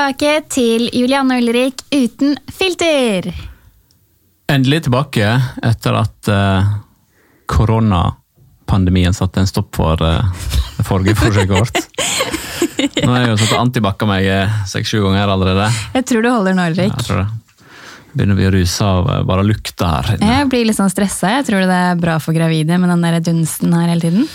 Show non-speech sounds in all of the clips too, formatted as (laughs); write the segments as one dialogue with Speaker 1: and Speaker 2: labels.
Speaker 1: Tilbake til Julianne Ulrik uten filter.
Speaker 2: Endelig tilbake etter at uh, koronapandemien satte en stopp for uh, det forrige forsøket vårt. (laughs) Nå har jeg jo satt antibac av meg seks-sju ganger allerede.
Speaker 1: Jeg tror du holder nå, Ulrik.
Speaker 2: Ja, jeg tror det. Begynner å ruse av bare lukta her. inne.
Speaker 1: Jeg blir litt sånn stressa. Jeg tror det er bra for gravide med den der dunsten her hele tiden.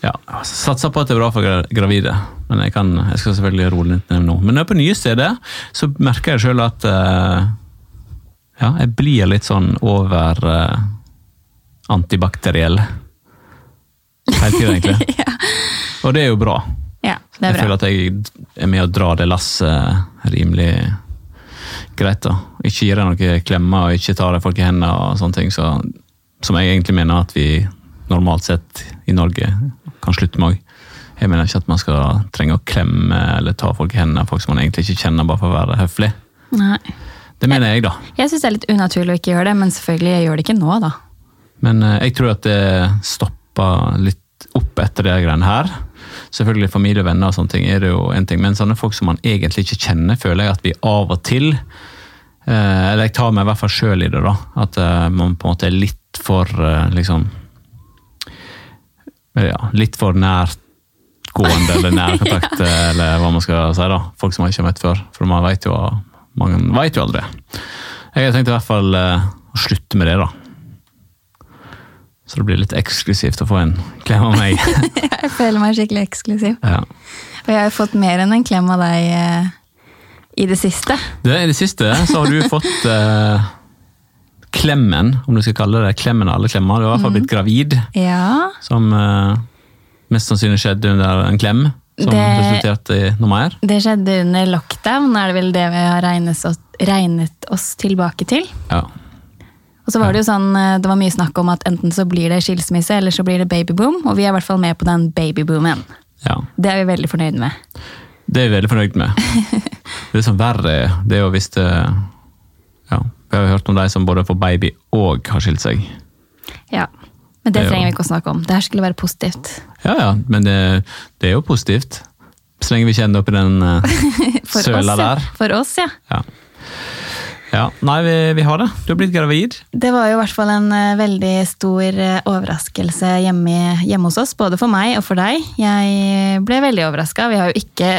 Speaker 2: Ja, Satser på at det er bra for gravide, men jeg, kan, jeg skal selvfølgelig roe litt ned nå. Men når jeg er på nye steder, så merker jeg sjøl at uh, ja, jeg blir litt sånn over uh, antibakteriell. Hele tida, egentlig. (laughs) Og det er jo bra.
Speaker 1: Ja, det
Speaker 2: Jeg
Speaker 1: er
Speaker 2: føler at jeg er med å dra det lasset rimelig greit. da. Ikke gir deg noen klemmer og ikke tar deg folk i hendene og sånne ting. Så, som jeg egentlig mener at vi normalt sett i Norge kan slutte med òg. Jeg mener ikke at man skal trenge å klemme eller ta folk i hendene, folk som man egentlig ikke kjenner, bare for å være høflig.
Speaker 1: Nei.
Speaker 2: Det mener jeg, da.
Speaker 1: Jeg syns det er litt unaturlig å ikke gjøre det, men selvfølgelig jeg gjør det ikke nå, da.
Speaker 2: Men eh, jeg tror at det stopper litt opp etter de greiene her. Selvfølgelig familie og venner og sånne ting er det jo en ting, men sånne folk som man egentlig ikke kjenner, føler jeg at vi av og til eh, Eller jeg tar meg i hvert fall sjøl i det, da. At eh, man på en måte er litt for liksom ja, Litt for nærgående eller nærkontakt, ja. (laughs) eller hva man skal si. da. Folk som man ikke har møtt før. For man vet jo, man vet jo aldri. Jeg har tenkt i hvert fall eh, å slutte med det, da. Så det blir litt eksklusivt å få en klem av meg. (laughs)
Speaker 1: Jeg føler meg skikkelig eksklusiv.
Speaker 2: ja.
Speaker 1: Og jeg har jo fått mer enn en klem av deg eh, i det siste.
Speaker 2: Det, I det siste så har du fått eh, klemmen, om du skal kalle det klemmen av alle klemmer. Du har i hvert fall blitt gravid,
Speaker 1: Ja.
Speaker 2: som uh, mest sannsynlig skjedde under en klem. Som
Speaker 1: Det-
Speaker 2: resulterte i noe mer.
Speaker 1: Det skjedde under lockdown, er det vel det vi har regnet oss, regnet oss tilbake til.
Speaker 2: Ja.
Speaker 1: Og så var det jo sånn, eh, det var mye snakk om at enten så blir det skilsmisse, eller så blir det babyboom, og vi er i hvert fall med på den babyboomen.
Speaker 2: ja.
Speaker 1: Det er vi veldig fornøyd med.
Speaker 2: Det er vi veldig fornøyd med. Det som verre er, det er jo hvis det Ja, vi har jo hørt om de som både får baby og har skilt seg.
Speaker 1: Ja. Men det
Speaker 2: Det er
Speaker 1: trenger vi ikke å snakke om. Det her skulle være positivt.
Speaker 2: Ja ja, men det, det er jo positivt. Så lenge vi ikke ender opp i den eh, (laughs) søla
Speaker 1: oss,
Speaker 2: der.
Speaker 1: For oss, ja.
Speaker 2: Ja. ja. Nei, vi, vi har det. Du har blitt gravid.
Speaker 1: Det var jo i hvert fall en eh, veldig stor eh, overraskelse hjemme, hjemme hos oss, både for meg og for deg. Jeg ble veldig overraska. Vi har jo ikke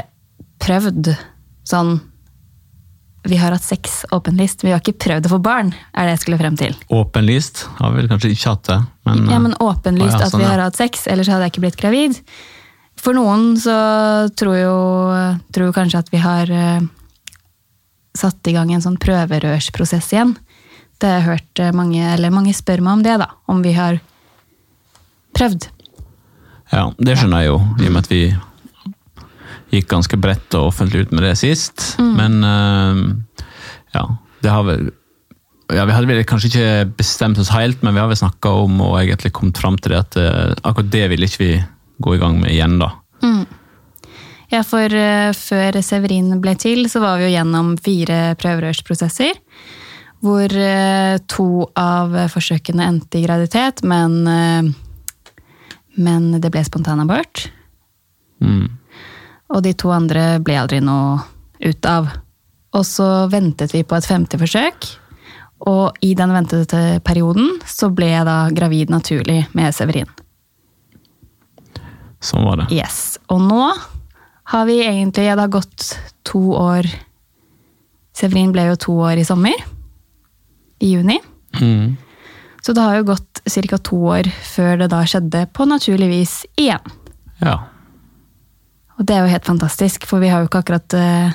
Speaker 1: prøvd sånn Vi har hatt sex åpenlyst, vi har ikke prøvd å få barn, er det jeg skulle frem til.
Speaker 2: Åpenlyst. Har vel kanskje ikke hatt det, men,
Speaker 1: Ja, men åpenlyst
Speaker 2: ja, sånn,
Speaker 1: at
Speaker 2: sånn,
Speaker 1: vi
Speaker 2: ja.
Speaker 1: har hatt sex, ellers hadde jeg ikke blitt gravid. For noen så tror jo tror jo kanskje at vi har uh, satt i gang en sånn prøverørsprosess igjen. Det har jeg hørt eh, mange, eller mange spør meg om det, da. Om vi har prøvd.
Speaker 2: Ja, det skjønner jeg jo, i og med at vi gikk ganske bredt og offentlig ut med det sist.
Speaker 1: Mm.
Speaker 2: Men eh, ja, det har vel ja, Vi hadde vel kanskje ikke bestemt oss helt, men vi har vel snakka om og egentlig kommet fram til det at eh, akkurat det ville ikke vi gå i gang med igjen, da.
Speaker 1: Ja, for eh, før Severin ble til, så var vi jo gjennom fire prøverørsprosesser. Hvor to av forsøkene endte i graviditet, men, men det ble spontanabort.
Speaker 2: Mm.
Speaker 1: Og de to andre ble aldri noe ut av. Og så ventet vi på et femte forsøk, og i den ventede perioden så ble jeg da gravid naturlig med Severin.
Speaker 2: Sånn var det.
Speaker 1: Yes. Og nå har vi egentlig Det har gått to år Severin ble jo to år i sommer. I juni.
Speaker 2: Mm.
Speaker 1: Så det har jo gått ca. to år før det da skjedde på naturlig vis igjen.
Speaker 2: Ja.
Speaker 1: Og det er jo helt fantastisk, for vi har jo ikke akkurat uh,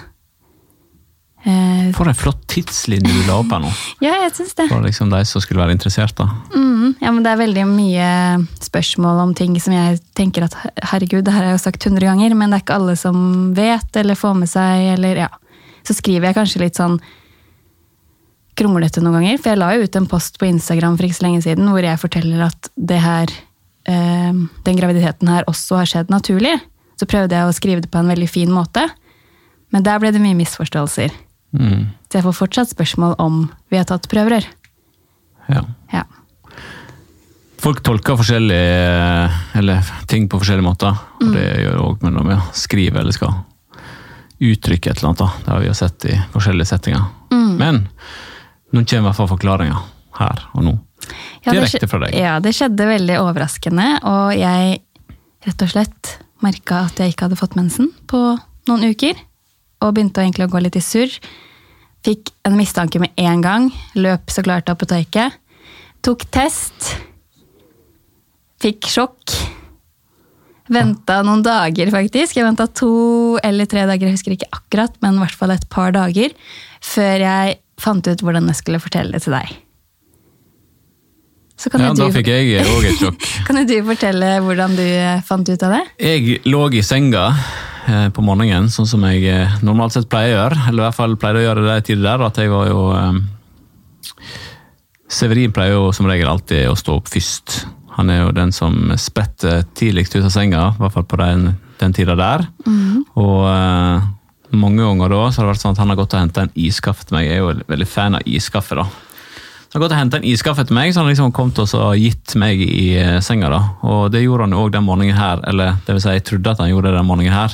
Speaker 1: uh,
Speaker 2: For en flott tidslinje du la opp her nå. (laughs)
Speaker 1: Ja, jeg synes det.
Speaker 2: For liksom de som skulle være interessert. da.
Speaker 1: Mm, ja, men det er veldig mye spørsmål om ting som jeg tenker at herregud, det her har jeg jo sagt hundre ganger, men det er ikke alle som vet eller får med seg, eller ja. Så skriver jeg kanskje litt sånn kronglete noen ganger, for jeg la jo ut en post på Instagram for ikke så lenge siden hvor jeg forteller at det her, uh, den graviditeten her også har skjedd naturlig. Så prøvde jeg å skrive det på en veldig fin måte, men der ble det mye misforståelser.
Speaker 2: Mm.
Speaker 1: Så jeg får fortsatt spørsmål om vi har tatt prøverør.
Speaker 2: Ja.
Speaker 1: Ja.
Speaker 2: Folk tolker forskjellige eller ting på forskjellige måter. Og det gjør òg når ja, skriver eller skal uttrykke et eller annet. da. Det har vi jo sett i forskjellige settinger.
Speaker 1: Mm.
Speaker 2: Men nå kommer i hvert fall forklaringa her og nå.
Speaker 1: Ja,
Speaker 2: Direkte fra deg.
Speaker 1: Ja, det skjedde veldig overraskende, og jeg rett og slett merka at jeg ikke hadde fått mensen på noen uker. Og begynte egentlig å gå litt i surr. Fikk en mistanke med en gang. Løp så klart til apoteket. Tok test. Fikk sjokk. Venta noen dager, faktisk. Jeg venta to eller tre dager, jeg husker ikke akkurat, men i hvert fall et par dager, før jeg fant ut hvordan jeg skulle fortelle det til deg. Så kan
Speaker 2: Ja, da fikk jeg òg et sjokk. (laughs)
Speaker 1: kan du fortelle hvordan du eh, fant ut av det?
Speaker 2: Jeg lå i senga eh, på morgenen, sånn som jeg eh, normalt sett pleier å gjøre. Eller i hvert fall pleide å gjøre det i tider der. at jeg var jo... Severin pleier jo som regel alltid å stå opp først. Han er jo den som spretter tidligst ut av senga, i hvert fall på den, den tida der. Og uh, mange ganger da så har det vært sånn at han har gått og henta en iskaffe til meg. Jeg er jo veldig fan av iskaffe. da. Han har gått og hentet en iskaffe til meg, så han liksom kommet og gitt meg i eh, senga. da. Og det gjorde han òg den morgenen her, eller det vil si, jeg trodde at han gjorde det den morgenen her.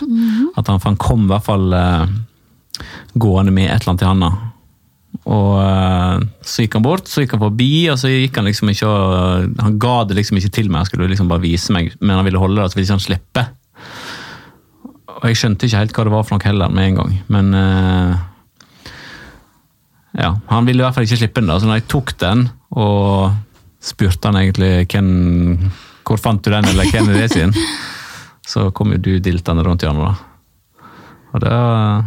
Speaker 2: At han, han kom i hvert fall uh, gående med et eller annet i handa. Og uh, så gikk han bort, så gikk han forbi, og så gikk han liksom ikke og Han ga det liksom ikke til meg, han skulle liksom bare vise meg, men han ville holde det, så ville ikke han slippe. Og jeg skjønte ikke helt hva det var for noe heller med en gang, men ja, Han ville i hvert fall ikke slippe den, da, så når jeg tok den og spurte han egentlig hvem, hvor fant du den, eller hvem er det sin, så kom jo du diltende rundt hjørnet. da. Og det,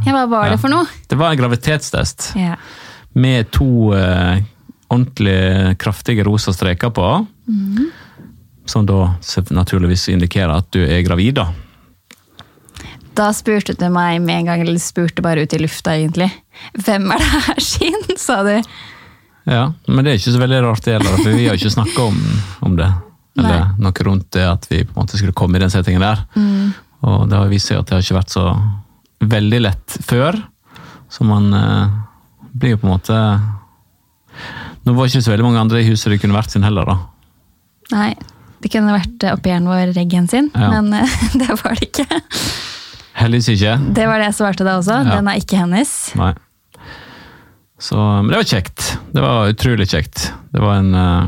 Speaker 1: Ja, hva var
Speaker 2: Ja.
Speaker 1: det for noe?
Speaker 2: det var en graviditetstest
Speaker 1: Ja.
Speaker 2: med to eh, ordentlig kraftige rosa streker på. Som da naturligvis indikerer at du er gravid. da.
Speaker 1: Da spurte du meg med en gang, eller spurte bare ut i lufta egentlig. Hvem er det her (laughs) sin, sa du.
Speaker 2: Ja, Men det er ikke så veldig rart det heller, for vi har ikke snakka om, om det. Eller
Speaker 1: Nei.
Speaker 2: noe rundt det at vi på en måte skulle komme i den settingen der. Og det har vist seg at det har ikke vært så veldig lett før. Så man eh, blir jo på en måte Nå var det ikke så veldig mange andre i huset det kunne vært sin heller, da.
Speaker 1: Nei, det kunne vært au pairen vår, Reggen sin,
Speaker 2: Ja.
Speaker 1: men eh, (laughs) det var det ikke.
Speaker 2: Heldigvis ikke.
Speaker 1: Det var det jeg svarte da også.
Speaker 2: Ja.
Speaker 1: Den er ikke hennes.
Speaker 2: Nei. Så, men det var kjekt. Det var utrolig kjekt. Det var en eh,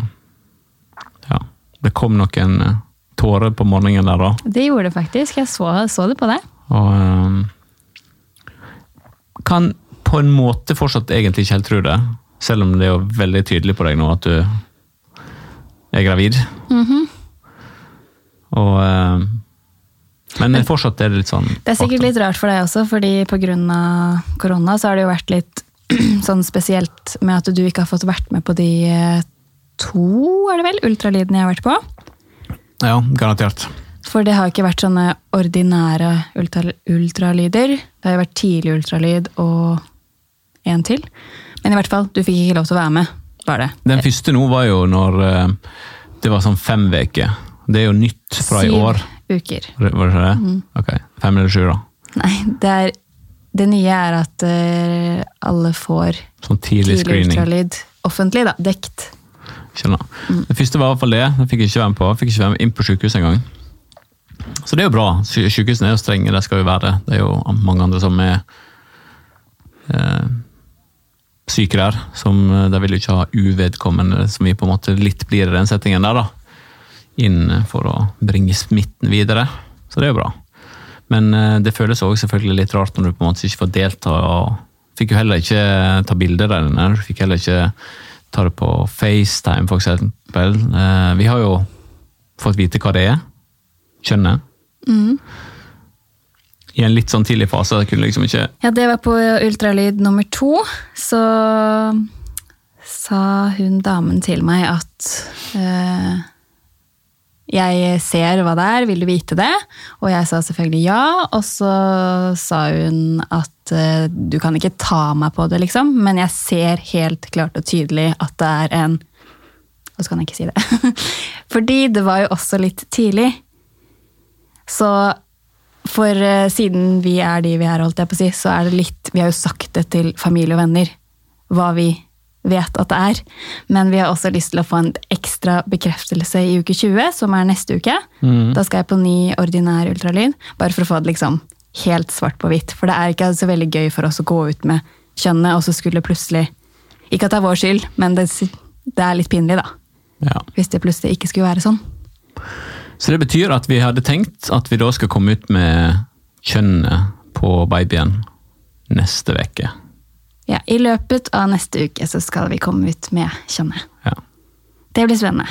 Speaker 2: Ja, det kom noen eh, tårer på morgenen der da.
Speaker 1: Det gjorde det faktisk. Jeg så, så det på deg.
Speaker 2: Og eh, kan på en måte fortsatt egentlig ikke helt tro det, selv om det er jo veldig tydelig på deg nå at du er gravid. Og eh, Men fortsatt er det litt sånn
Speaker 1: Det er sikkert litt rart for deg også, fordi pga. korona så har det jo vært litt (clears throat) sånn spesielt med at du ikke har fått vært med på de eh, to, er det vel, ultralydene jeg har vært på.
Speaker 2: Ja, garantert.
Speaker 1: For det har ikke vært sånne ordinære ultra, ultralyder. Det har jo vært tidlig ultralyd og en til. Men i hvert fall, du fikk ikke lov til å være med, var det.
Speaker 2: Den første nå var jo når eh, det var sånn fem uker. Det er jo nytt fra i år.
Speaker 1: Syv uker.
Speaker 2: Var det ikke det? Ok, Fem eller sju, da.
Speaker 1: Nei, det, er, det nye er at uh, alle får
Speaker 2: Sånn tidlig
Speaker 1: tidlig ultralyd offentlig, da, dekt.
Speaker 2: Skjønner. Det første var i hvert fall det. Det fikk jeg ikke være med på. Jeg fikk ikke være med inn på sykehuset engang. Så det er jo bra. Sykehusene er jo strenge, det skal jo være det. Det er jo mange andre som er eh, syke der. Som, eh, de vil jo ikke ha uvedkommende, som vi på en måte litt blir i den settingen der, da. Inn for å bringe smitten videre. Så det er jo bra. Men eh, det føles også selvfølgelig litt rart når du på en måte ikke får delta. og Fikk jo heller ikke ta bilder der inne. Du fikk heller ikke ta det på FaceTime, for eksempel. Eh, Vi har jo fått vite hva det er. Kjønnet. I en litt sånn tidlig fase. Jeg kunne liksom ikke
Speaker 1: Ja, det var på ultralyd nummer to. Så sa hun damen til meg at eh, jeg ser hva det er, vil du vite det? Og jeg sa selvfølgelig ja, og så sa hun at eh, du kan ikke ta meg på det, liksom, men jeg ser helt klart og tydelig at det er en Og så kan jeg ikke si det. (laughs) Fordi det var jo også litt tidlig. Så for eh, siden vi er de vi er, holdt jeg på å si, så er det litt Vi har jo sagt det til familie og venner, hva vi vet at det er. Men vi har også lyst til å få en ekstra bekreftelse i uke 20, som er neste uke. Da skal jeg på ny ordinær ultralyd, bare for å få det liksom helt svart på hvitt. For det er ikke så veldig gøy for oss å gå ut med kjønnet, og så skulle plutselig Ikke at det er vår skyld, men det, det er litt pinlig, da.
Speaker 2: Ja.
Speaker 1: Hvis det plutselig ikke skulle være sånn.
Speaker 2: Så det betyr at vi hadde tenkt at vi da skal komme ut med kjønnet på babyen neste uke.
Speaker 1: Ja, I løpet av neste uke så skal vi komme ut med kjønnet.
Speaker 2: Ja.
Speaker 1: Det blir spennende.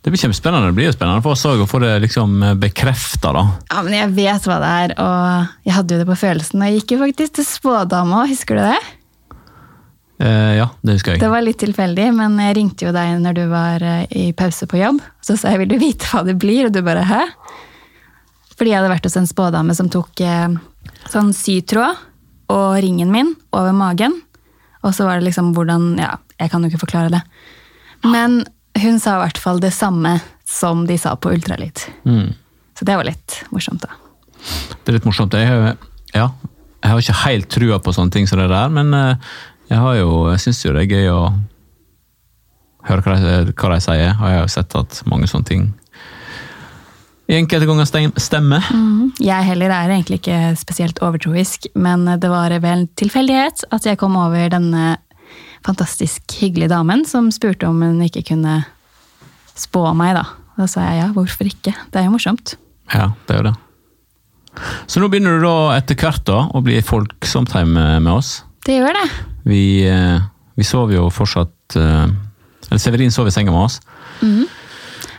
Speaker 2: Det blir kjempespennende. Det blir jo spennende for oss òg å få det liksom bekrefta, da.
Speaker 1: Ja, men jeg vet hva det er, og jeg hadde jo det på følelsen. Jeg gikk jo faktisk til spådama husker du det?
Speaker 2: Eh, ja, det husker jeg.
Speaker 1: Det var litt tilfeldig, men jeg ringte jo deg når du var eh, i pause på jobb. Så sa jeg vil du vite hva det blir, og du bare hæ? Fordi jeg hadde vært hos en spådame som tok eh, sånn sytråd og ringen min over magen. Og så var det liksom hvordan Ja, jeg kan jo ikke forklare det. Men hun sa i hvert fall det samme som de sa på ultralyd.
Speaker 2: Mm.
Speaker 1: Så det var litt morsomt, da.
Speaker 2: Det er litt morsomt. Jeg, har- ja, jeg har ikke helt trua på sånne ting som det der, men eh, jeg har jo, jeg syns jo det er gøy å høre hva de, hva de sier, og jeg har jo sett at mange sånne ting enkelte ganger stemmer. stemmer.
Speaker 1: Jeg heller er egentlig ikke spesielt overtroisk, men det var vel en tilfeldighet at jeg kom over denne fantastisk hyggelige damen som spurte om hun ikke kunne spå meg, da. Da sa jeg ja, hvorfor ikke? Det er jo morsomt.
Speaker 2: Ja, det er jo det. Så nå begynner du da etter hvert da å bli folksomt hjemme med oss.
Speaker 1: Det gjør det.
Speaker 2: Vi, eh, vi sover jo fortsatt eh, Eller Severin sover i senga med oss.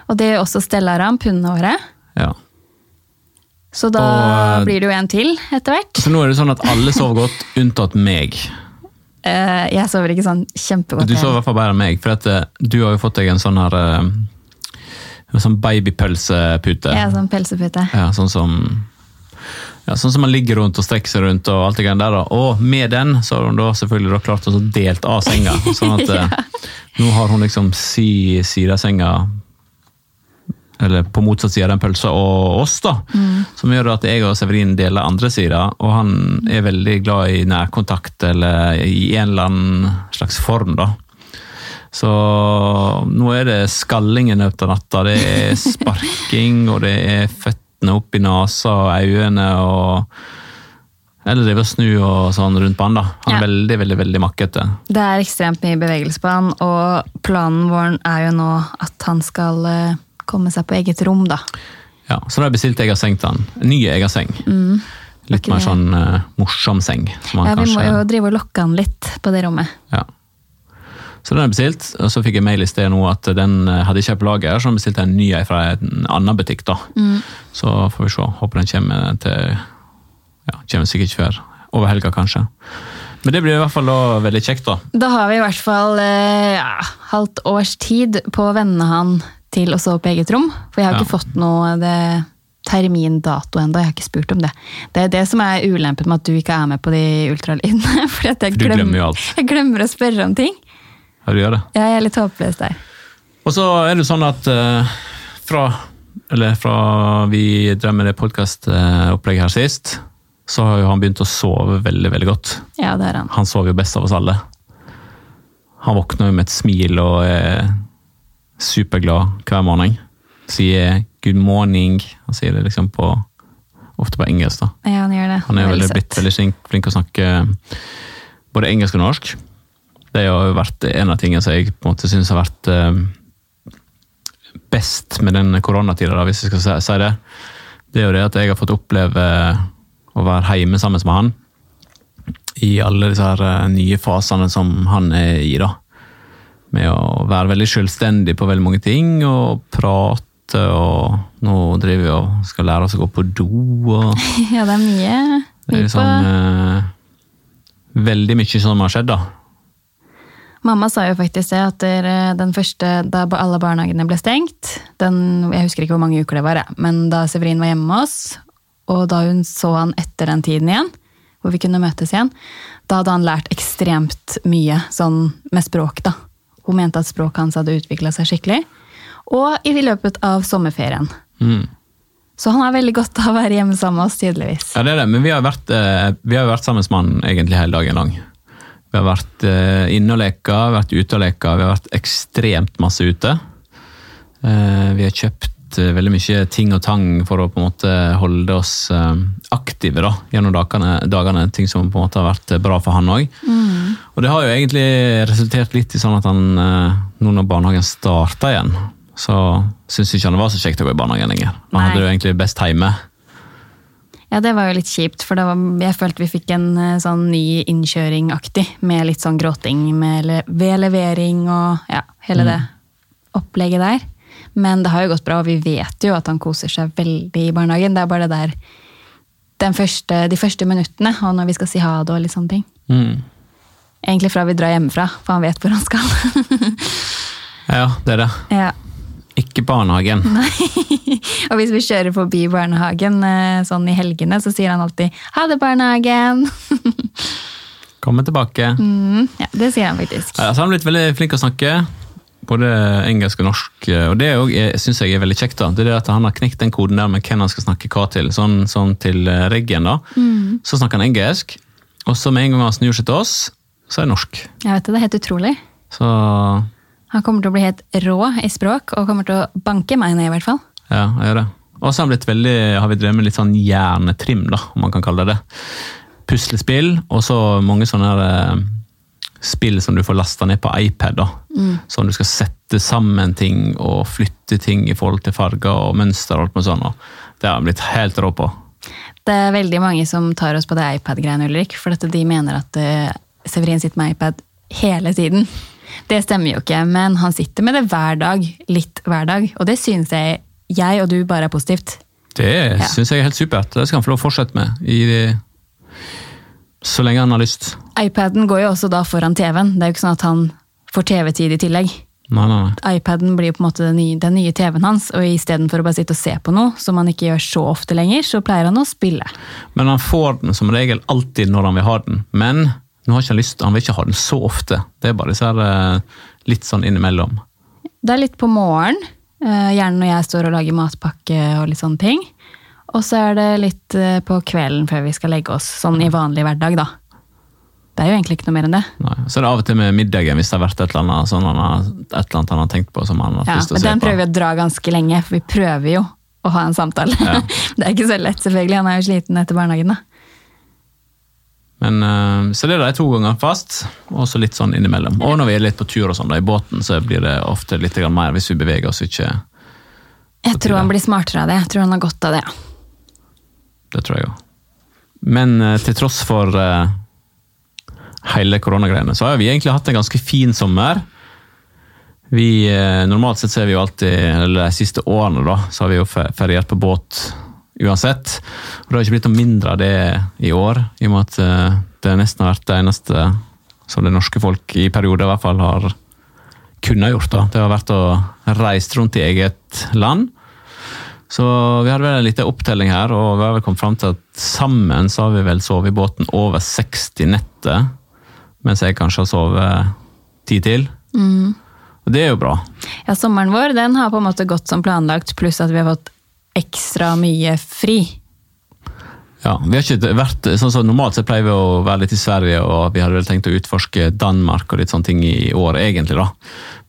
Speaker 1: Og det gjør også Stellaram, hundene våre.
Speaker 2: Ja.
Speaker 1: Så da
Speaker 2: Og, eh,
Speaker 1: blir det jo en til etter hvert.
Speaker 2: Så nå er det sånn at alle sover godt, (laughs) unntatt meg.
Speaker 1: Uh, Jeg sover ikke sånn kjempegodt.
Speaker 2: Du sover i hvert fall bedre enn meg, for at eh, du har jo fått deg en sånn her en sånn babypølsepute.
Speaker 1: Er sånn pølsepute.
Speaker 2: Ja, sånn som ja, sånn som man ligger rundt og strekker seg rundt. Og alt det der. da. Og med den så har hun da selvfølgelig da klart å delt av senga. Sånn at (laughs) ja. nå har hun liksom si side av senga eller på motsatt side av den pølsa, og oss, da. Som gjør at jeg og Severin deler andre sida, og han er veldig glad i nærkontakt, eller i en eller annen slags form, da. Så nå er det skalling i løpet av natta, det er sparking, og det er føttene opp i nesa og øynene, og eller drive og snu og sånn rundt på han, da. Han er
Speaker 1: Ja.
Speaker 2: veldig, veldig veldig makkete.
Speaker 1: Det er ekstremt mye bevegelse på han, og planen vår er jo nå at han skal eh, komme seg på eget rom, da.
Speaker 2: Ja, så da har jeg seng til han. En ny egen seng. Litt
Speaker 1: Mm. ikke
Speaker 2: mer sånn uh, morsom seng.
Speaker 1: Ja, vi må jo drive og lokke han litt på det rommet.
Speaker 2: ja. Så den er bestilt, og så fikk jeg mail i sted nå at den eh, hadde ikke jeg på lager, så den bestilte en ny fra en annen butikk. da.
Speaker 1: Mm.
Speaker 2: Så får vi se. Håper den kommer til ja, kommer sikkert ikke før over helga, kanskje. Men det blir i hvert fall da veldig kjekt, da.
Speaker 1: Da har vi i hvert fall eh, ja, halvt års tid på å venne han til å sove på eget rom. For jeg har
Speaker 2: Ja.
Speaker 1: ikke fått noe det, termindato ennå. Jeg har ikke spurt om det. Det er det som er ulempen med at du ikke er med på de ultralydene. (laughs) For, at jeg
Speaker 2: For glemmer.
Speaker 1: Jeg glemmer å spørre om ting.
Speaker 2: Ja, du gjør det.
Speaker 1: Jeg er litt håpløs der.
Speaker 2: Og så er det sånn at uh, fra, eller fra vi drev med det podkastopplegget her sist, så har jo han begynt å sove veldig, veldig godt.
Speaker 1: Ja, det er han.
Speaker 2: Han sover jo best av oss alle. Han våkner jo med et smil og er superglad hver morgen. Sier 'good morning'. Han sier det liksom på ofte på engelsk. da.
Speaker 1: Ja, han gjør det.
Speaker 2: Han er
Speaker 1: Veldig
Speaker 2: blitt veldig flink, å snakke både engelsk og norsk. Det har jo vært en av tingene som jeg på en måte syns har vært eh, best med den koronatida, hvis jeg skal si, det. Det er jo det at jeg har fått oppleve å være hjemme sammen med han i alle disse her eh, nye fasene som han er i. da. Med å være veldig selvstendig på veldig mange ting, og prate, og nå driver vi og skal lære oss å gå på do. og... (laughs)
Speaker 1: Ja, det er mye.
Speaker 2: Det er
Speaker 1: på.
Speaker 2: eh, Veldig mye som har skjedd, da.
Speaker 1: Mamma sa jo faktisk det at den første, da alle barnehagene ble stengt den, Jeg husker ikke hvor mange uker det var, men da Severin var hjemme med oss, og da hun så han etter den tiden igjen, hvor vi kunne møtes igjen, da hadde han lært ekstremt mye sånn med språk. da. Hun mente at språket hans hadde utvikla seg skikkelig. Og i løpet av sommerferien.
Speaker 2: Mm.
Speaker 1: Så han har veldig godt av å være hjemme sammen med oss, tydeligvis.
Speaker 2: Ja, det er det, men vi har vært, eh, vi har vært sammen med mannen egentlig hele dagen lang. Vi har vært eh, inne og leka, vært ute og leka, vi har vært ekstremt masse ute. Eh, vi har kjøpt eh, veldig mye ting og tang for å på en måte holde oss eh, aktive da, gjennom dagene, dagene. Ting som på en måte har vært eh, bra for han òg. Og det har jo egentlig resultert litt i sånn at han, nå når barnehagen starta igjen, så syns ikke han det var så kjekt å gå i barnehagen lenger. Han
Speaker 1: Nei.
Speaker 2: hadde det jo egentlig best hjemme.
Speaker 1: Ja, det var jo litt kjipt, for det var, jeg følte vi fikk en sånn ny innkjøring-aktig, med litt sånn gråting med ved levering og ja, hele det opplegget der. Men det har jo gått bra, og vi vet jo at han koser seg veldig i barnehagen. Det er bare det der den første, de første minuttene, og når vi skal si ha det og litt sånne ting.
Speaker 2: Mm.
Speaker 1: Egentlig fra vi drar hjemmefra, for han vet hvor han skal. (laughs)
Speaker 2: Ja, det er det.
Speaker 1: ja.
Speaker 2: Ikke barnehagen. (laughs) Nei.
Speaker 1: Og hvis vi kjører forbi barnehagen eh, sånn i helgene, så sier han alltid 'ha det, barnehagen'. (laughs)
Speaker 2: Kommer tilbake.
Speaker 1: Mm, ja, det sier han faktisk.
Speaker 2: Ja, så har han blitt veldig flink å snakke. Både engelsk og norsk. Og det syns jeg er veldig kjekt. da. Det er det at Han har knekt den koden der med hvem han skal snakke hva til. Sånn, sånn til eh, Reggen, da. Så snakker han engelsk. Og så med en gang han snur seg til oss, så er det norsk.
Speaker 1: Jeg vet det, det er helt utrolig.
Speaker 2: Så
Speaker 1: Han kommer til å bli helt rå i språk, og kommer til å banke meg ned, i hvert fall.
Speaker 2: ja, jeg gjør det. Og så har veldig, har vi drevet med litt sånn hjernetrim, da, om man kan kalle det det. Puslespill, og så mange sånne her, eh, spill som du får lasta ned på iPad. da. Sånn du skal sette sammen ting og flytte ting i forhold til farger og mønster. og alt med sånn. Det har jeg blitt helt rå på.
Speaker 1: Det er veldig mange som tar oss på det iPad-greiene, Ulrik, for at de mener at eh, Severin sitter med iPad hele tiden. Det stemmer jo ikke, men han sitter med det hver dag, litt hver dag, og det synes jeg, jeg og du bare er positivt.
Speaker 2: Det
Speaker 1: Ja.
Speaker 2: synes jeg er helt supert. Det skal han få lov å fortsette med. I, så lenge han har lyst.
Speaker 1: iPaden går jo også da foran TV-en, det er jo ikke sånn at han får TV-tid i tillegg.
Speaker 2: Nei, nei, nei.
Speaker 1: iPaden blir på en måte den nye, den nye TV-en hans, og istedenfor å bare sitte og se på noe, som han ikke gjør så ofte lenger, så pleier han å spille.
Speaker 2: Men han får den som regel alltid når han vil ha den. Men nå har ikke han lyst, han vil ikke ha den så ofte. Det er bare disse her, eh, litt sånn innimellom.
Speaker 1: Det er litt på morgen, eh, gjerne når jeg står og lager matpakke og litt sånne ting. Og så er det litt eh, på kvelden før vi skal legge oss, sånn i vanlig hverdag, da. Det er jo egentlig ikke noe mer enn det.
Speaker 2: Nei. Så er det av og til med middagen hvis det har vært et eller annet, sånn han har, et eller annet han har tenkt på som han har
Speaker 1: Ja,
Speaker 2: lyst til å se på.
Speaker 1: den prøver vi å dra ganske lenge, for vi prøver jo å ha en samtale.
Speaker 2: Ja. (laughs)
Speaker 1: det er ikke så lett, selvfølgelig. Han er jo sliten etter barnehagen, da.
Speaker 2: Men, eh, så det er de to ganger fast, og så litt sånn innimellom. Og når vi er litt på tur og sånn da, i båten, så blir det ofte litt mer hvis vi beveger oss ikke.
Speaker 1: Jeg tror han blir smartere av det. Jeg tror han har godt av det.
Speaker 2: Det tror jeg òg. Men eh, til tross for uh, hele koronagreiene, så har vi egentlig hatt en ganske fin sommer. Vi, eh, normalt sett så er vi jo alltid, eller de siste årene da, så har vi jo feriert på båt uansett. Og det har ikke blitt noe mindre av det i år, i og med at det nesten har vært det eneste som det norske folk i perioder i hvert fall har kunnet gjort. da. Det har vært å reise rundt i eget land. Så vi hadde vel en liten opptelling her, og vi har vel kommet fram til at sammen så har vi vel sovet i båten over 60 netter. Mens jeg kanskje har sovet ti til. Og det er jo bra.
Speaker 1: Ja, sommeren vår den har på en måte gått som planlagt, pluss at vi har fått ekstra mye fri.
Speaker 2: Ja, vi har ikke vært, sånn som Normalt så pleier vi å være litt i Sverige, og vi hadde vel tenkt å utforske Danmark og litt sånne ting i år, egentlig. da.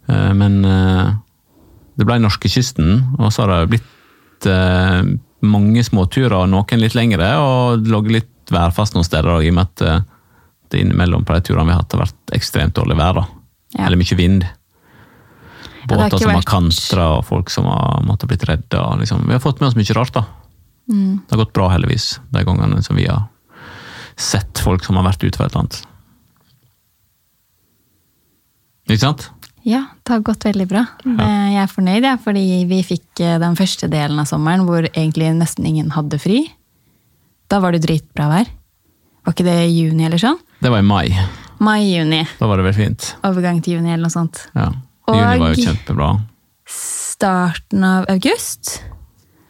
Speaker 2: Eh, Men eh, det ble norskekysten, og så har det blitt eh, mange småturer, noen litt lengre, og ligget litt værfast noen steder, i og med at eh, det innimellom på de turene vi har hatt, har vært ekstremt dårlig vær. da.
Speaker 1: Ja.
Speaker 2: Eller mye vind.
Speaker 1: har
Speaker 2: Båter
Speaker 1: ikke
Speaker 2: som har
Speaker 1: vært-
Speaker 2: kantra, og folk som har måttet blitt redda. Liksom. Vi har fått med oss mye rart, da.
Speaker 1: Mm.
Speaker 2: Det har gått bra, heldigvis, de gangene som vi har sett folk som har vært ute for et eller annet. Ikke sant?
Speaker 1: Ja, det har gått veldig bra. Det- Jeg er fornøyd, ja, fordi vi fikk eh, den første delen av sommeren hvor egentlig nesten ingen hadde fri. Da var det dritbra vær. Var ikke det i juni eller sånn?
Speaker 2: Det var i mai.
Speaker 1: Mai-juni.
Speaker 2: Da var det veldig fint.
Speaker 1: Overgang til juni eller noe sånt.
Speaker 2: Ja.
Speaker 1: Og-
Speaker 2: Juni var jo kjempebra.
Speaker 1: Starten av august.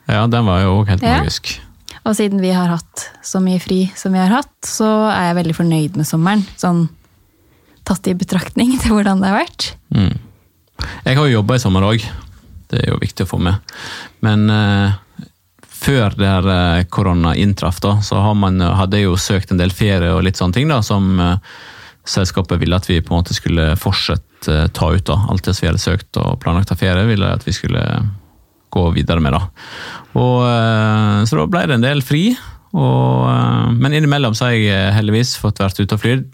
Speaker 2: Ja, den var jo òg helt
Speaker 1: Ja.
Speaker 2: magisk.
Speaker 1: Og siden vi har hatt så mye fri som vi har hatt, så er jeg veldig fornøyd med sommeren. Sånn tatt i betraktning til hvordan det har vært.
Speaker 2: Mm. Jeg har jo jobba i sommer òg. Det er jo viktig å få med. Men eh, før det her eh, korona inntraff, da, så man, hadde jeg jo søkt en del ferie og litt sånne ting da, som eh, selskapet ville at vi på en måte skulle fortsette eh, ta ut. da. Alt det som vi hadde søkt og planlagt av ferie, ville at vi skulle gå gå videre med. da. Og, eh, så da ble det en del fri. Og, eh, men innimellom så har jeg heldigvis fått vært ute og flydd.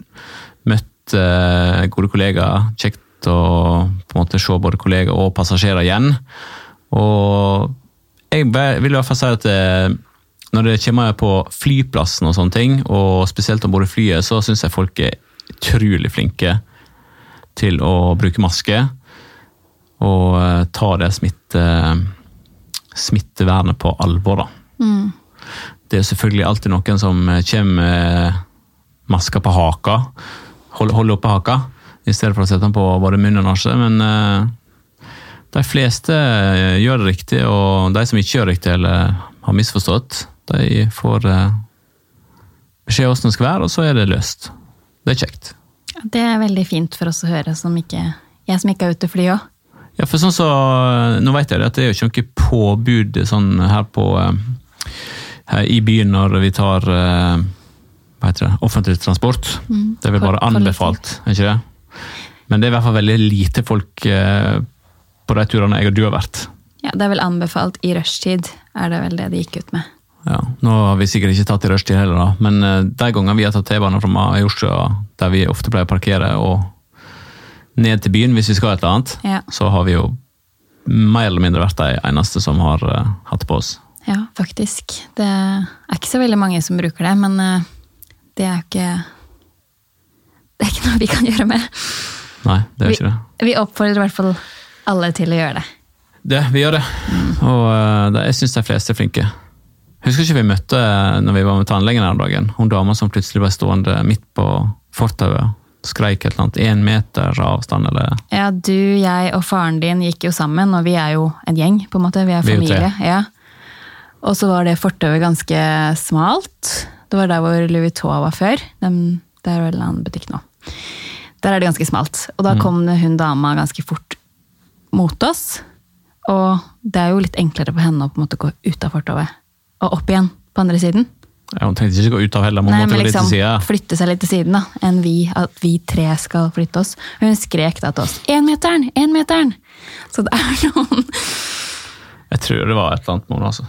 Speaker 2: Møtt eh, gode kollegaer. Kjekt å på en måte se både kollegaer og passasjerer igjen. Og jeg vil i hvert fall si at eh, når det kommer på flyplassen og sånne ting, og spesielt om bord i flyet, så syns jeg folk er utrolig flinke til å bruke maske. Og eh, ta det smitte, smittevernet på alvor, da.
Speaker 1: Mm.
Speaker 2: Det er selvfølgelig alltid noen som kommer med maska på haka. Holder holde oppe haka, i stedet for å sette den på både munn og nasje. Men eh, de fleste eh, gjør det riktig, og de som ikke gjør det riktig eller har misforstått, de får eh, beskjed hvordan det skal være, og så er det løst. Det er kjekt.
Speaker 1: Det er veldig fint for oss å høre, som ikke, jeg som ikke er ute og fly òg.
Speaker 2: Ja, for sånn så, Nå vet jeg at det er jo ikke noe påbud sånn her på eh, her i byen når vi tar eh, hva heter det, offentlig transport.
Speaker 1: Mm.
Speaker 2: Det er vel bare anbefalt, er ikke det? Men det er i hvert fall veldig lite folk eh, på de turene jeg og du har vært.
Speaker 1: Ja, det er vel anbefalt i rushtid, er det vel det de gikk ut med.
Speaker 2: Ja, Nå har vi sikkert ikke tatt i rushtid heller, da, men eh, de gangene vi har tatt T-banen fra Majorstua, der vi ofte pleier å parkere, og ned til byen hvis vi skal et eller annet,
Speaker 1: Ja.
Speaker 2: så har vi jo mer eller mindre vært de eneste som har eh, hatt på oss.
Speaker 1: Ja, faktisk. Det er ikke så veldig mange som bruker det, men det er jo ikke Det er ikke noe vi kan gjøre med.
Speaker 2: Nei, det er
Speaker 1: Vi,
Speaker 2: ikke det.
Speaker 1: vi oppfordrer i hvert fall alle til å gjøre det.
Speaker 2: Det, vi gjør det. Og eh, det, jeg syns de fleste er flinke. Husker ikke vi møtte eh, når vi var med tannlegen her dagen, hun dama som plutselig ble stående midt på fortauet. Skreik et eller annet. Én meter avstand, eller
Speaker 1: Ja, du, jeg og faren din gikk jo sammen, og vi er jo en gjeng, på en måte. Vi er
Speaker 2: Vi er
Speaker 1: familie. Ja. Og så var det fortauet ganske smalt. Det var der hvor Louis Vuitton var før. Det er vel en annen butikk nå. Der er det ganske smalt. Og da kom det hun dama ganske fort mot oss. Og det er jo litt enklere for henne å på en måte gå ut av fortovet og opp igjen på andre siden.
Speaker 2: ja, Hun tenkte ikke å gå ut av heller, men hun
Speaker 1: Nei,
Speaker 2: måtte
Speaker 1: men
Speaker 2: gå litt
Speaker 1: liksom
Speaker 2: til sida.
Speaker 1: flytte seg litt til siden, da, enn vi, at vi tre skal flytte oss. Hun skrek da til oss 'énmeteren! Énmeteren!' Så det er (laughs) noen
Speaker 2: Jeg tror det var et eller annet med henne, altså.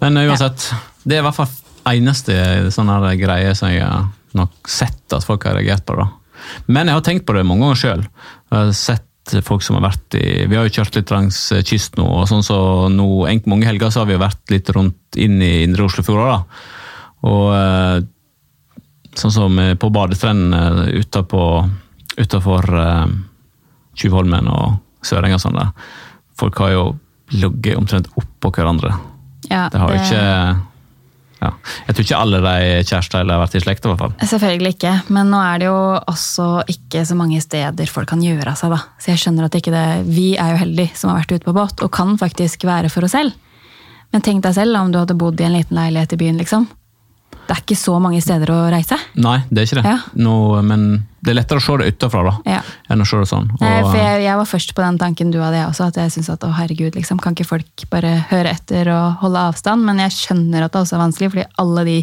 Speaker 2: Men uansett. uansett, det er i hvert fall eneste sånn her greie som jeg har nok sett at folk har reagert på. da. Men jeg har tenkt på det mange ganger sjøl. Sett folk som har vært i Vi har jo kjørt litt langs eh, kysten nå, og sånn så nå, mange helger så har vi vært litt rundt inn i indre Oslofjord. da. Og eh, sånn som eh, på badestrendene utafor Tjuvholmen og Sørenga og sånn der. Folk har jo ligget omtrent oppå hverandre.
Speaker 1: ja,
Speaker 2: Det har jo ikke ja. Jeg tror ikke alle de kjærester har vært i slekt, i hvert fall.
Speaker 1: Selvfølgelig ikke, men nå er det jo også ikke så mange steder folk kan gjøre av seg, da. Så jeg skjønner at ikke det Vi er jo heldige som har vært ute på båt, og kan faktisk være for oss selv. Men tenk deg selv om du hadde bodd i en liten leilighet i byen, liksom. Det er ikke så mange steder å reise.
Speaker 2: Nei, det er ikke det.
Speaker 1: Ja.
Speaker 2: Nå, men det er lettere å se det utenfra da,
Speaker 1: Ja.
Speaker 2: enn å se det sånn. Og,
Speaker 1: Nei, for jeg, jeg var først på den tanken du hadde, jeg også. At jeg synes at å herregud, liksom, kan ikke folk bare høre etter og holde avstand? Men jeg skjønner at det også er vanskelig, fordi alle de,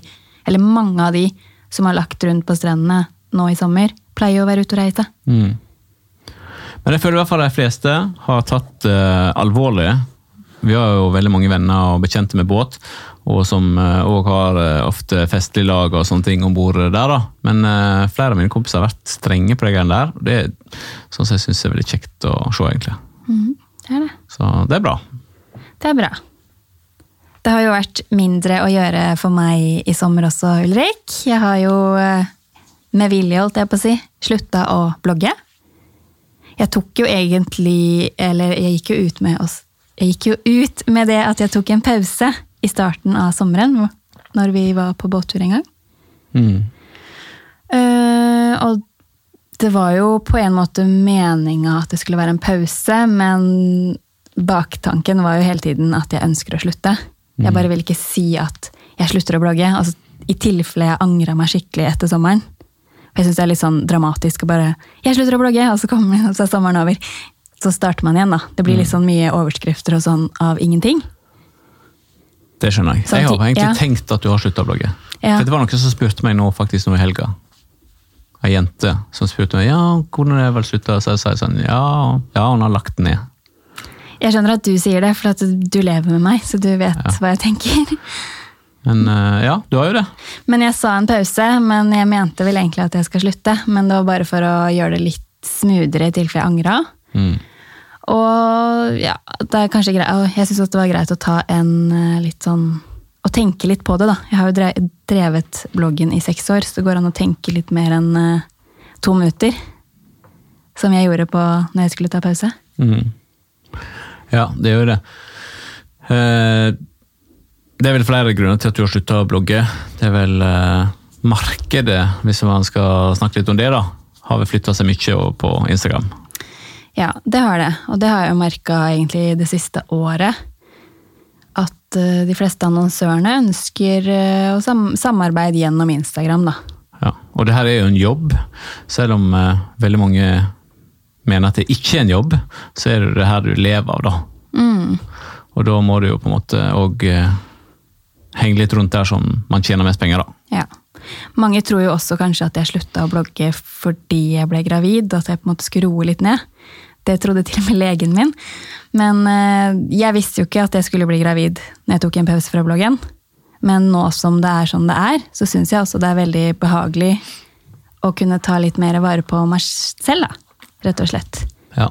Speaker 1: eller mange av de som har lagt rundt på strendene nå i sommer, pleier å være ute og reise.
Speaker 2: mm. Men jeg føler i hvert fall de fleste har tatt uh, alvorlig. Vi har jo veldig mange venner og bekjente med båt, og som òg har eh, ofte festlig lag og sånne ting om bord der. da. Men eh, flere av mine kompiser har vært strenge på de greiene der. og Det er sånn som jeg syns er veldig kjekt å se, egentlig.
Speaker 1: Det er det.
Speaker 2: Så det er bra.
Speaker 1: Det er bra. Det har jo vært mindre å gjøre for meg i sommer også, Ulrik. Jeg har jo eh, med vilje, holdt jeg på å si, slutta å blogge. Jeg tok jo egentlig Eller jeg gikk jo ut med oss Jeg gikk jo ut med det at jeg tok en pause i starten av sommeren, når vi var på båttur en gang.
Speaker 2: Mm.
Speaker 1: Uh, og det var jo på en måte meninga at det skulle være en pause, men baktanken var jo hele tiden at jeg ønsker å slutte. Jeg bare vil ikke si at jeg slutter å blogge, altså, i tilfelle jeg angra meg skikkelig etter sommeren. Jeg syns det er litt sånn dramatisk å bare 'Jeg slutter å blogge', og så kommer så er sommeren over. Så starter man igjen, da. Det blir litt sånn mye overskrifter og sånn av ingenting.
Speaker 2: Det skjønner jeg.
Speaker 1: Sånn
Speaker 2: Jeg har egentlig
Speaker 1: ja.
Speaker 2: tenkt at du har slutta å blogge.
Speaker 1: Ja.
Speaker 2: For Det var noen som spurte meg nå faktisk nå i helga. Ei jente som spurte meg ja, hvordan er det vel slutta. Så jeg sa sånn ja, ja, hun har lagt den ned.
Speaker 1: Jeg skjønner at du sier det, for at du lever med meg, så du vet
Speaker 2: Ja.
Speaker 1: hva jeg tenker.
Speaker 2: Men eh, ja, du har jo det.
Speaker 1: Men jeg sa en pause, men jeg mente vel egentlig at jeg skal slutte. Men det var bare for å gjøre det litt smoothere i tilfelle jeg angra.
Speaker 2: Mm.
Speaker 1: Og ja, det er kanskje greit, jeg syns det var greit å ta en eh, litt sånn Å tenke litt på det, da. Jeg har jo drevet bloggen i seks år, så det går an å tenke litt mer enn eh, to minutter. Som jeg gjorde på når jeg skulle ta pause.
Speaker 2: Mm. Ja, det gjør det. Eh, det er vel flere grunner til at du har slutta å blogge. Det er vel markedet, hvis man skal snakke litt om det, da. Har vel flytta seg mye på Instagram.
Speaker 1: Ja, det har det. Og det har jeg jo merka egentlig det siste året. At eh, de fleste annonsørene ønsker eh, å sam samarbeide gjennom Instagram, da.
Speaker 2: Ja. Og det her er jo en jobb, selv om eh, veldig mange mener at det ikke er en jobb, så er det det her du lever av, da.
Speaker 1: Mm.
Speaker 2: Og da må du jo på en måte òg eh, henge litt rundt der som man tjener mest penger, da.
Speaker 1: Ja. Mange tror jo også kanskje at jeg slutta å blogge fordi jeg ble gravid, at jeg på en måte skulle roe litt ned. Det trodde til og med legen min. Men eh, jeg visste jo ikke at jeg skulle bli gravid når jeg tok en pause fra bloggen. Men nå som det er sånn det er, så syns jeg også det er veldig behagelig å kunne ta litt mer vare på meg selv, da. Rett og slett.
Speaker 2: Ja.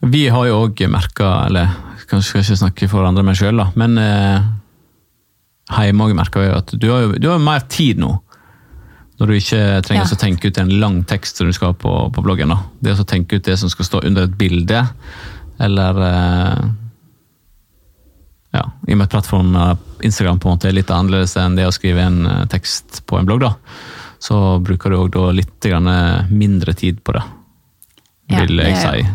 Speaker 2: Vi har jo òg merka, eller kanskje skal ikke snakke for andre meg sjøl, men eh, hjemme òg merka vi at du har jo du har jo mer tid nå. Når du ikke trenger
Speaker 1: Ja.
Speaker 2: å tenke ut en lang tekst som du skal ha på, på bloggen. da. Det å tenke ut det som skal stå under et bilde, eller eh, Ja, i og med at plattformen Instagram på en måte er litt annerledes enn det å skrive en eh, tekst på en blogg, da, så bruker du òg da litt grann mindre tid på det,
Speaker 1: Ja,
Speaker 2: vil jeg
Speaker 1: det-
Speaker 2: si.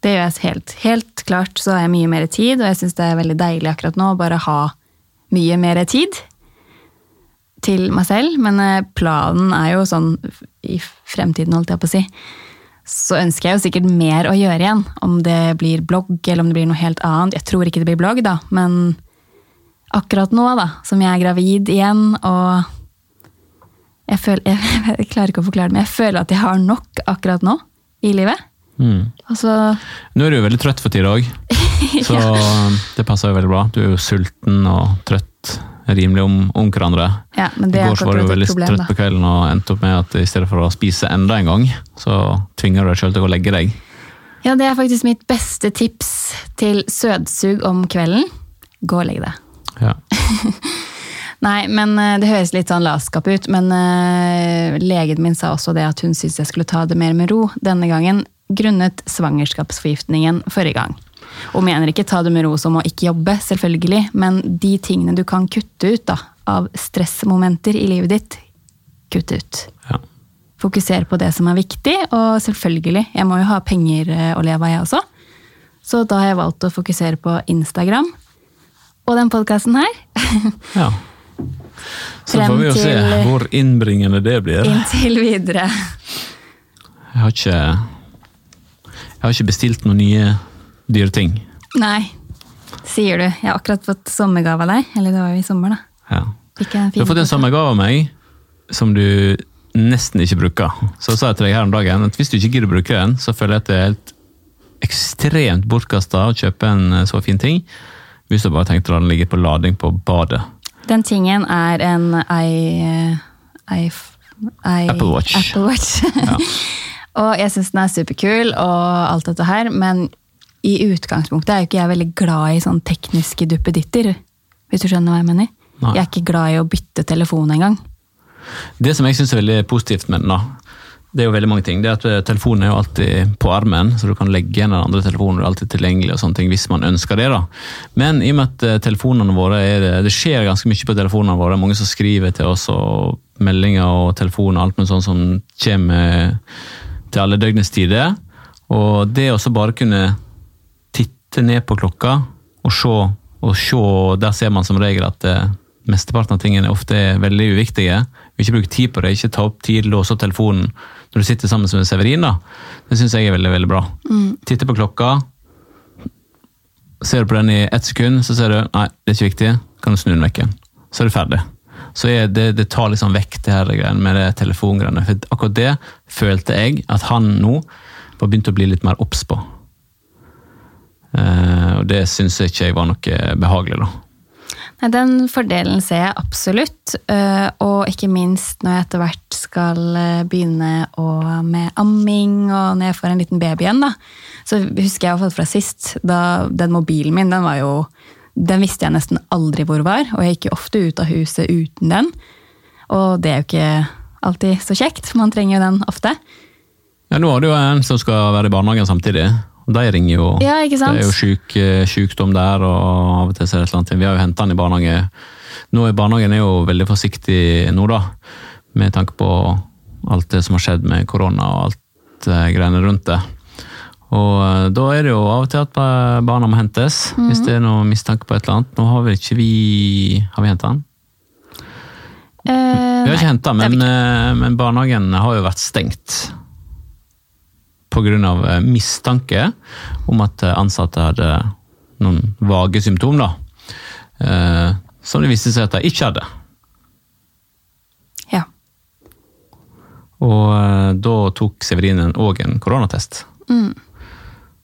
Speaker 1: Det gjør jeg helt, helt klart. Så har jeg mye mer tid, og jeg syns det er veldig deilig akkurat nå å bare ha mye mer tid til meg selv. Men eh, planen er jo sånn i fremtiden, holdt jeg på å si. Så ønsker jeg jo sikkert mer å gjøre igjen. Om det blir blogg, eller om det blir noe helt annet. Jeg tror ikke det blir blogg, da, men akkurat nå, da, som jeg er gravid igjen, og jeg, føler, jeg, (laughs) jeg klarer ikke å forklare det, men jeg føler at jeg har nok akkurat nå i livet.
Speaker 2: Mm.
Speaker 1: Altså,
Speaker 2: Nå er du jo veldig trøtt for tida òg, (laughs) så det passer jo veldig bra. Du er jo sulten og trøtt, rimelig om, om hverandre.
Speaker 1: ja, men
Speaker 2: I
Speaker 1: det
Speaker 2: går så var du veldig
Speaker 1: problem,
Speaker 2: trøtt på kvelden og endte opp med at i stedet for å spise enda en gang, så tvinger du deg sjøl til å legge deg.
Speaker 1: Ja, det er faktisk mitt beste tips til søtsug om kvelden. Gå og legg deg.
Speaker 2: Ja. (laughs)
Speaker 1: Nei, men eh, det høres litt sånn latskap ut, men eh, legen min sa også det at hun syntes jeg skulle ta det mer med ro denne gangen, grunnet svangerskapsforgiftningen forrige gang. Og mener ikke ta det med ro som å ikke jobbe, selvfølgelig, men de tingene du kan kutte ut da, av stressmomenter i livet ditt, kutt ut.
Speaker 2: ja.
Speaker 1: Fokuser på det som er viktig, og selvfølgelig, jeg må jo ha penger eh, å leve av, jeg også. Så da har jeg valgt å fokusere på Instagram og den podkasten her. (laughs)
Speaker 2: ja. Så får vi jo se hvor innbringende det blir.
Speaker 1: Inntil videre.
Speaker 2: Jeg har ikke, jeg har ikke bestilt noen nye dyre ting.
Speaker 1: Nei, sier du. Jeg har akkurat fått sommergave av deg. Eller det var jo i sommer, da.
Speaker 2: Ja. Du har fått en sommergave av meg som du nesten ikke bruker. Så sa jeg til deg her om dagen at hvis du ikke gidder å bruke den, så føler jeg at det er helt ekstremt bortkasta å kjøpe en eh, så fin ting. Hvis du bare tenkte å la den ligge på lading på badet.
Speaker 1: Den tingen er en i, i, i
Speaker 2: Apple Watch.
Speaker 1: Apple Watch. (laughs) og jeg syns den er superkul og alt dette her, men i utgangspunktet er jo ikke jeg veldig glad i sånn tekniske duppeditter. Hvis du skjønner hva jeg mener?
Speaker 2: Nei.
Speaker 1: Jeg er ikke glad i å bytte telefon engang.
Speaker 2: Det som jeg syns er veldig positivt med den, da, det er jo veldig mange ting. Det er at eh, Telefonen er jo alltid på armen, så du kan legge igjen den andre telefonen. er alltid tilgjengelig og sånne ting hvis man ønsker det. da. Men i og med at eh, telefonene våre er, det skjer ganske mye på telefonene våre. Mange som skriver til oss, og meldinger og telefon og alt mulig sånt som kommer til alle døgnets tider. Og det å bare kunne titte ned på klokka og se, og se der ser man som regel at eh, mesteparten av tingene ofte er veldig uviktige. Ikke bruke tid på det, ikke ta opp tid, låse opp telefonen når du sitter sammen med Severin. da. Det syns jeg er veldig veldig bra. Titte på klokka. Ser du på den i ett sekund, så ser du nei, det er ikke viktig. Kan du snu den vekk igjen. Så er du ferdig. Så er det, det tar liksom vekk det her greiene med det telefongreiene. For akkurat det følte jeg at han nå var begynt å bli litt mer obs på. Eh, og det syns jeg ikke var noe behagelig, da.
Speaker 1: Nei, Den fordelen ser jeg absolutt, øh, og ikke minst når jeg etter hvert skal øh, begynne med amming, og når jeg får en liten baby igjen, da. Så husker jeg fra sist, da den mobilen min, den var jo Den visste jeg nesten aldri hvor var, og jeg gikk jo ofte ut av huset uten den. Og det er jo ikke alltid så kjekt, man trenger jo den ofte.
Speaker 2: Ja, Nå har du jo en som skal være i barnehagen samtidig. De ringer jo.
Speaker 1: Ja?
Speaker 2: Det er jo syk, eh, sykdom der, og av og til så er det et eller annet. Vi har jo henta han i barnehage. Nå er Barnehagen er jo veldig forsiktig nå, da. Med tanke på alt det som har skjedd med korona og alt eh, greiene rundt det. Og eh, da er det jo av og til at barna må hentes, hvis det er noe mistanke på et eller annet. Nå har vel ikke vi Har vi henta han?
Speaker 1: Eh,
Speaker 2: Vi har ikke henta,
Speaker 1: det
Speaker 2: men, men barnehagen har jo vært stengt. Pga. mistanke om at eh, ansatte hadde noen vage symptom, da. Eh, Som det viste seg at de ikke hadde.
Speaker 1: Ja.
Speaker 2: Og eh, da tok Severinen òg en koronatest.
Speaker 1: Mm.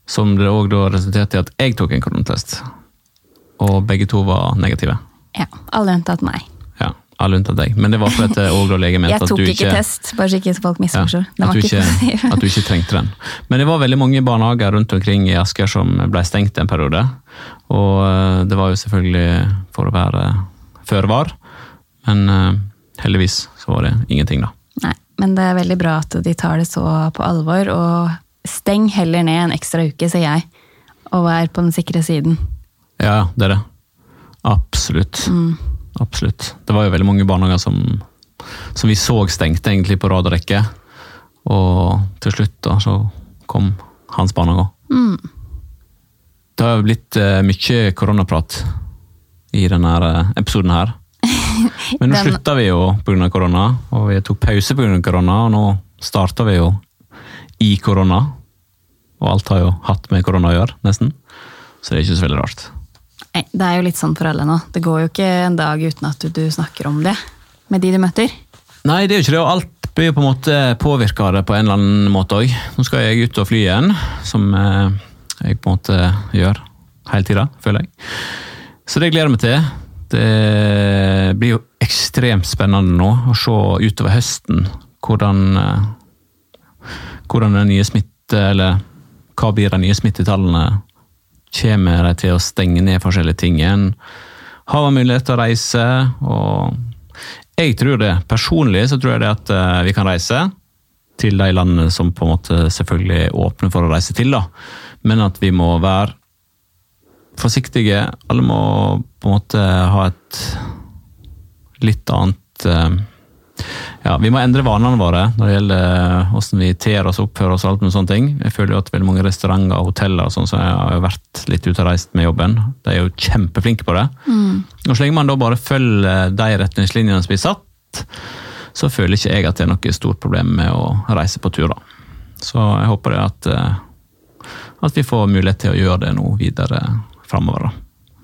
Speaker 2: Som det òg da resulterte i at jeg tok en koronatest. Og begge to var negative.
Speaker 1: ja. Alle unntatt meg.
Speaker 2: Alle unntatt deg. Men det var fordi at lege da mente at du
Speaker 1: ikke
Speaker 2: ikke
Speaker 1: test, bare så ikke folk misforstår. Ja,
Speaker 2: at, at du ikke trengte den. Men det var veldig mange barnehager rundt omkring i Asker som ble stengt en periode. Og eh, det var jo selvfølgelig for å være føre var. Men eh, heldigvis så var det ingenting, da.
Speaker 1: Nei, men det er veldig bra at de tar det så på alvor, og steng heller ned en ekstra uke, sier jeg. Og vær på den sikre siden.
Speaker 2: Ja, det er det. Absolutt. Absolutt. Det var jo veldig mange barnehager som, som vi så stengte egentlig på rad og rekke. Og til slutt da, så kom hans barnehage òg. Det har blitt uh, mye koronaprat i denne eh, episoden her. (laughs) Men nå
Speaker 1: Den-
Speaker 2: slutta vi jo pga. korona, og vi tok pause pga. korona, og nå starter vi jo i korona. Og alt har jo hatt med korona å gjøre, nesten. Så det er ikke så veldig rart.
Speaker 1: Det er jo litt sånn for alle nå. Det går jo ikke en dag uten at du, snakker om det med de du møter.
Speaker 2: Nei, det er jo ikke det, og alt blir på en måte påvirka av det på en eller annen måte òg. Nå skal jeg ut og fly igjen, som eh, jeg på en måte gjør hele tida, føler jeg. Så det gleder jeg meg til. Det blir jo ekstremt spennende nå å se utover høsten hvordan, eh, hvordan den nye smitte, eller hva blir de nye smittetallene? Kommer de til å stenge ned forskjellige ting igjen? Har man mulighet til å reise? og jeg tror det. Personlig så tror jeg det at eh, vi kan reise til de landene som på en måte selvfølgelig er åpne for å reise til. da. Men at vi må være forsiktige. Alle må på en måte ha et litt annet eh, ja, Vi må endre vanene våre når det gjelder hvordan vi ter oss oppfører oss. og alt med sånne ting. Jeg føler jo at veldig mange restauranter og hoteller og sånn, så jeg har vært litt ute og reist med jobben. De er jo kjempeflinke på det. Og Så lenge man da bare følger de retningslinjene som blir satt, så føler ikke jeg at det er noe stort problem med å reise på tur. da. Så jeg håper det at, eh, at vi får mulighet til å gjøre det nå videre framover. da.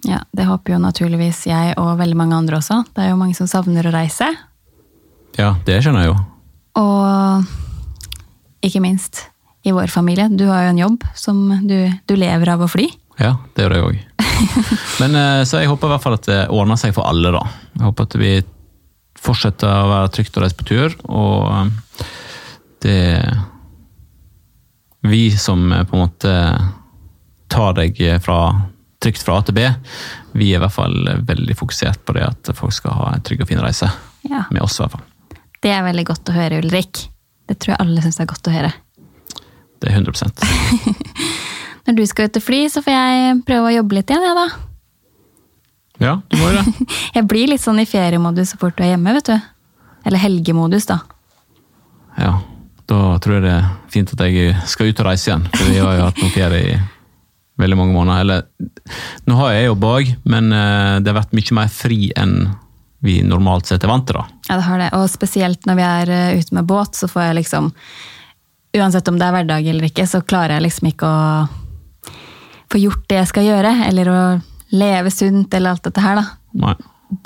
Speaker 1: Ja, Det håper jo naturligvis jeg og veldig mange andre også. Det er jo mange som savner å reise.
Speaker 2: Ja, det skjønner jeg jo.
Speaker 1: Og ikke minst i vår familie. Du har jo en jobb som du, du lever av å fly.
Speaker 2: Ja, det gjør jeg òg. (laughs) Men eh, Så jeg håper i hvert fall at det ordner seg for alle, da. Jeg håper at vi fortsetter å være trygt og reise på tur, og eh, det Vi som eh, på en måte tar deg fra trygt fra A til B, vi er i hvert fall veldig fokusert på det at folk skal ha en trygg og fin reise.
Speaker 1: Ja,
Speaker 2: Med oss, i hvert fall.
Speaker 1: Det er veldig godt å høre, Ulrik. Det tror jeg alle syns er godt å høre.
Speaker 2: Det er 100% (laughs)
Speaker 1: Når du skal ut og fly, så får jeg prøve å jobbe litt igjen, jeg, da.
Speaker 2: Ja, du må jo det. (laughs)
Speaker 1: Jeg blir litt sånn i feriemodus så fort du er hjemme, vet du. Eller helgemodus, da.
Speaker 2: Ja, da tror jeg det er fint at jeg skal ut og reise igjen. For vi har jo hatt noen ferie i veldig mange måneder. Eller, nå har jeg jobb òg, men eh, det har vært mye mer fri enn vi normalt sett er vant til. da.
Speaker 1: Ja, det har det. Og spesielt når vi er eh, ute med båt, så får jeg liksom Uansett om det er hverdag eller ikke, så klarer jeg liksom ikke å få gjort det jeg skal gjøre. Eller å leve sunt, eller alt dette her, da.
Speaker 2: Nei.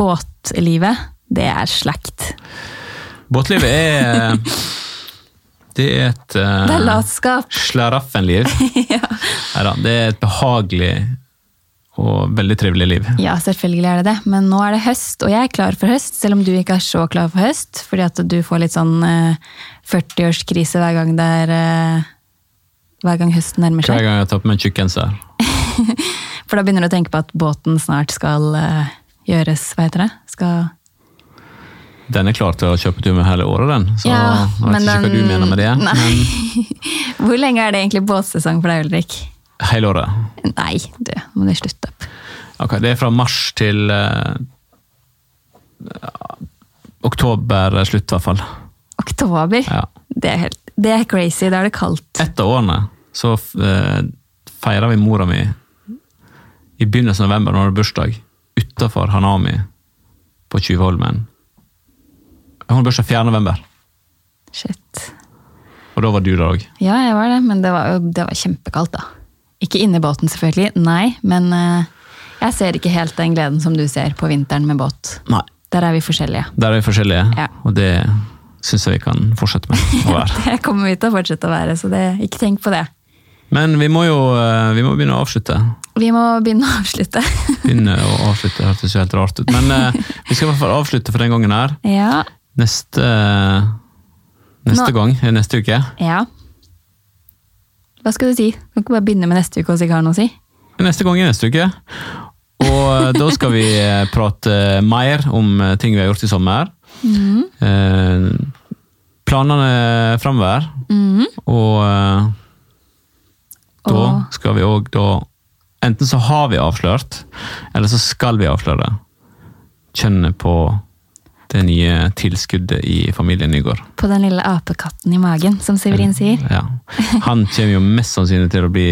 Speaker 1: Båtlivet, det er slakt.
Speaker 2: Båtlivet er (laughs) Det er et uh,
Speaker 1: Det er latskap.
Speaker 2: slaraffenliv. (laughs) Neida, det er et behagelig og veldig trivelig liv.
Speaker 1: Ja, selvfølgelig er det det, men nå er det høst, og jeg er klar for høst, selv om du ikke er så klar for høst, fordi at du får litt sånn eh, 40-årskrise hver gang det er eh, hver gang høsten nærmer seg.
Speaker 2: Hver gang jeg tar på meg en tjukkgenser. (laughs)
Speaker 1: For da begynner du å tenke på at båten snart skal eh, gjøres, hva heter det? Skal
Speaker 2: Den er klar til å kjøpe tur med hele året, den. Så
Speaker 1: Ja,
Speaker 2: jeg vet
Speaker 1: ikke
Speaker 2: ikke hva du mener med det. (laughs)
Speaker 1: Nei.
Speaker 2: Men
Speaker 1: Hvor lenge er det egentlig båtsesong for deg, Ulrik?
Speaker 2: Hele året.
Speaker 1: Nei, det må du slutte opp.
Speaker 2: Ok, det er fra mars til eh, oktober slutt, i hvert fall.
Speaker 1: Oktober?
Speaker 2: Ja.
Speaker 1: Det, er helt, det er crazy, da er det kaldt.
Speaker 2: Et av årene så uh, feira vi mora mi i begynnelsen av november, når det hadde bursdag, utafor Hanami på Tjuvholmen. Hun har bursdag 4. november,
Speaker 1: Shit.
Speaker 2: og da var du der òg.
Speaker 1: Ja, jeg var det, men det var, det var kjempekaldt, da. Ikke inni båten, selvfølgelig. Nei, men eh, jeg ser ikke helt den gleden som du ser på vinteren med båt.
Speaker 2: Nei.
Speaker 1: Der er vi forskjellige.
Speaker 2: Der er vi forskjellige,
Speaker 1: Ja.
Speaker 2: og det syns jeg vi kan fortsette med å være. (laughs)
Speaker 1: Det kommer vi til å fortsette å være, så det, ikke tenk på det.
Speaker 2: Men vi må jo eh, vi må begynne å avslutte.
Speaker 1: Vi må begynne å avslutte. (laughs)
Speaker 2: Begynne å avslutte, hørtes jo helt rart ut. Men uh, (laughs) vi skal i hvert fall avslutte for den gangen her.
Speaker 1: Ja.
Speaker 2: Neste, neste
Speaker 1: Nå-
Speaker 2: gang, neste uke.
Speaker 1: ja. Hva skal du si? Du kan ikke bare begynne med neste uke og si hva har noe å si.
Speaker 2: Neste gang er neste uke. Og eh, da skal vi eh, prate mer om eh, ting vi har gjort i sommer. Eh, planene framover.
Speaker 1: Mm.
Speaker 2: Og eh, da
Speaker 1: Og-
Speaker 2: skal vi òg da Enten så har vi avslørt, eller så skal vi avsløre kjønnet på det nye tilskuddet i familien Nygaard.
Speaker 1: På den lille apekatten i magen, som Severin sier.
Speaker 2: Ja. Han kommer jo mest sannsynlig til å bli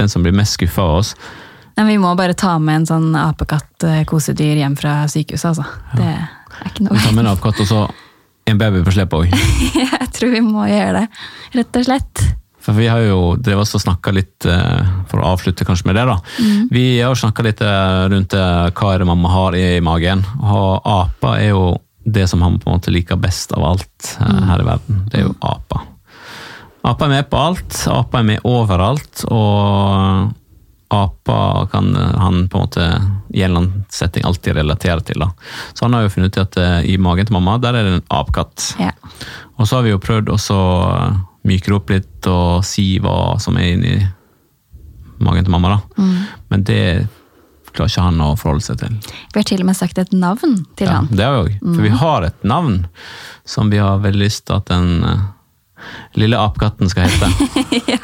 Speaker 2: den som blir mest skuffa av oss.
Speaker 1: Men vi må bare ta med en sånn apekatt-kosedyr hjem fra sykehuset, altså. Det er ikke noe
Speaker 2: Vi tar med en apekatt og så en baby på slep òg. (laughs)
Speaker 1: Jeg tror vi må gjøre det, rett og slett.
Speaker 2: For vi har jo drevet oss og snakka litt, eh, for å avslutte kanskje med det, da. Vi har jo snakka litt eh, rundt eh, hva er det mamma har i magen. Og aper er jo det som han på en måte liker best av alt eh, her i verden. Det er jo apa. Apa er med på alt. Apa er med overalt. Og apa kan han på en måte i en eller annen setting alltid relatere til. da. Så han har jo funnet ut at eh, i magen til mamma, der er det en apekatt.
Speaker 1: Ja.
Speaker 2: Og så har vi jo prøvd å myke det opp litt og si hva som er inni magen til mamma. da. Men det klarer ikke han å forholde seg til.
Speaker 1: Vi har til og med sagt et navn til
Speaker 2: Ja,
Speaker 1: han.
Speaker 2: det har vi òg. For vi har et navn som vi har veldig lyst til at den uh, lille apekatten skal hete.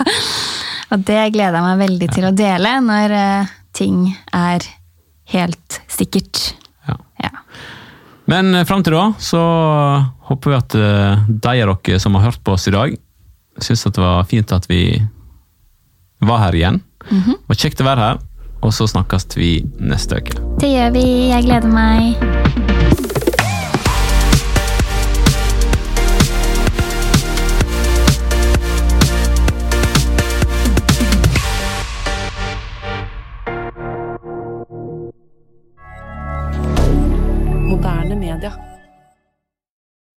Speaker 2: (laughs)
Speaker 1: Og det gleder jeg meg veldig til å dele når uh, ting er helt sikkert.
Speaker 2: Ja.
Speaker 1: Ja.
Speaker 2: Men eh, fram til da så håper vi at eh, de av dere som har hørt på oss i dag, syns at det var fint at vi var her igjen. Mm -hmm. Og kjekt å være her, og så snakkes vi neste uke.
Speaker 1: Det gjør vi. Jeg gleder meg.